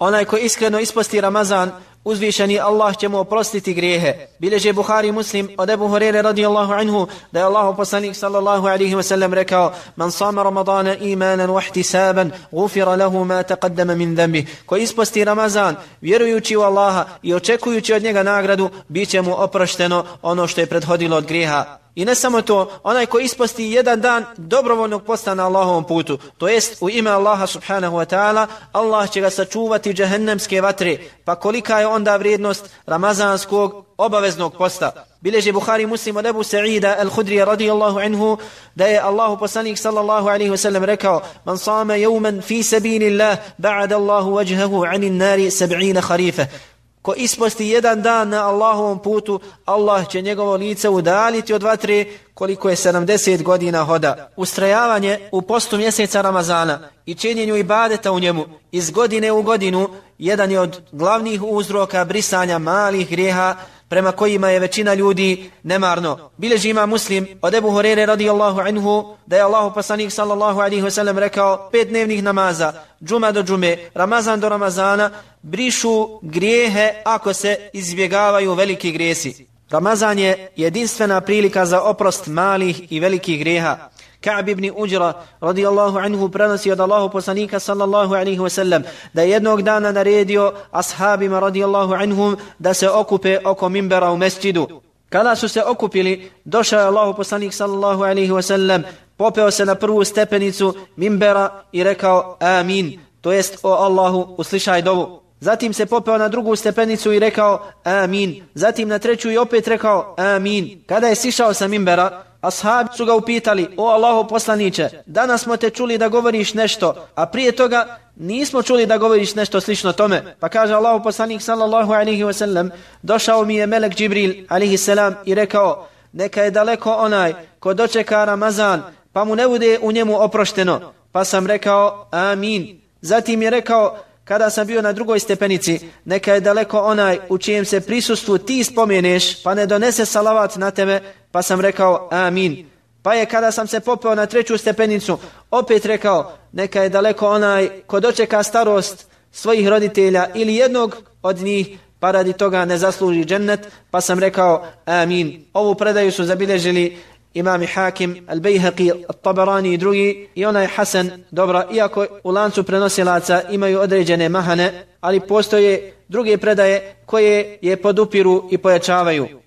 Onaj ko iskreno isposti Ramazan, uzvišeni Allah će mu oprostiti grijehe. Bileže Buhari muslim od Ebu Hurere radijallahu anhu da je Allah poslanik sallallahu alaihi wa sallam rekao Man sama Ramadana imanan wahtisaban gufira lahu ma taqaddama min dhambi. Ko isposti Ramazan vjerujući u Allaha i očekujući od njega nagradu bit će mu oprošteno ono što je prethodilo od grijeha. I ne samo to, onaj ko isposti jedan dan dobrovoljnog posta na Allahovom putu, to jest u ime Allaha subhanahu wa ta'ala, Allah će ga sačuvati džehennemske vatre, pa kolika je onda vrijednost ramazanskog obaveznog posta. Bileži Bukhari muslim od Ebu Sa'ida al-Hudrija radijallahu anhu da je Allahu poslanik sallallahu alaihi wasallam rekao Man same jevmen fi sabinillah ba'da Allahu vajhahu anin nari sab'ina harife. Ko isposti jedan dan na Allahovom putu, Allah će njegovo lice udaliti od vatre koliko je 70 godina hoda. Ustrajavanje u postu mjeseca Ramazana i činjenju ibadeta u njemu iz godine u godinu jedan je od glavnih uzroka brisanja malih grijeha prema kojima je većina ljudi nemarno. Bileži ima muslim od Ebu Horeire radijallahu anhu da je Allahu poslanik sallallahu alaihi wasallam rekao pet dnevnih namaza, džuma do džume, ramazan do ramazana, brišu grijehe ako se izbjegavaju veliki grijesi. Ramazan je jedinstvena prilika za oprost malih i velikih grijeha. Ka'b ibn Ujra radijallahu anhu prenosi od Allahu poslanika sallallahu alaihi wasallam da jednog dana naredio ashabima radijallahu anhum da se okupe oko mimbera u mesčidu. Kada su se okupili, došao je Allahu poslanik sallallahu alaihi wasallam, popeo se na prvu stepenicu mimbera i rekao amin, to jest o Allahu uslišaj dovu. Zatim se popeo na drugu stepenicu i rekao amin. Zatim na treću i opet rekao amin. Kada je sišao sa mimbera, ashabi su ga upitali, o Allahu poslaniće, danas smo te čuli da govoriš nešto, a prije toga nismo čuli da govoriš nešto slično tome. Pa kaže Allahu poslanik sallallahu alaihi wa sallam, došao mi je melek Džibril alaihi salam i rekao, neka je daleko onaj ko dočeka Ramazan, pa mu ne bude u njemu oprošteno. Pa sam rekao amin. Zatim je rekao, kada sam bio na drugoj stepenici, neka je daleko onaj u čijem se prisustvu ti spomeneš, pa ne donese salavat na tebe, pa sam rekao amin. Pa je kada sam se popeo na treću stepenicu, opet rekao, neka je daleko onaj ko dočeka starost svojih roditelja ili jednog od njih, pa radi toga ne zasluži džennet, pa sam rekao amin. Ovu predaju su zabilježili imami Hakim, Al-Bayhaqi, Al-Tabarani i drugi, i ona je Hasan, dobra, iako u lancu prenosilaca imaju određene mahane, ali postoje druge predaje koje je podupiru i pojačavaju.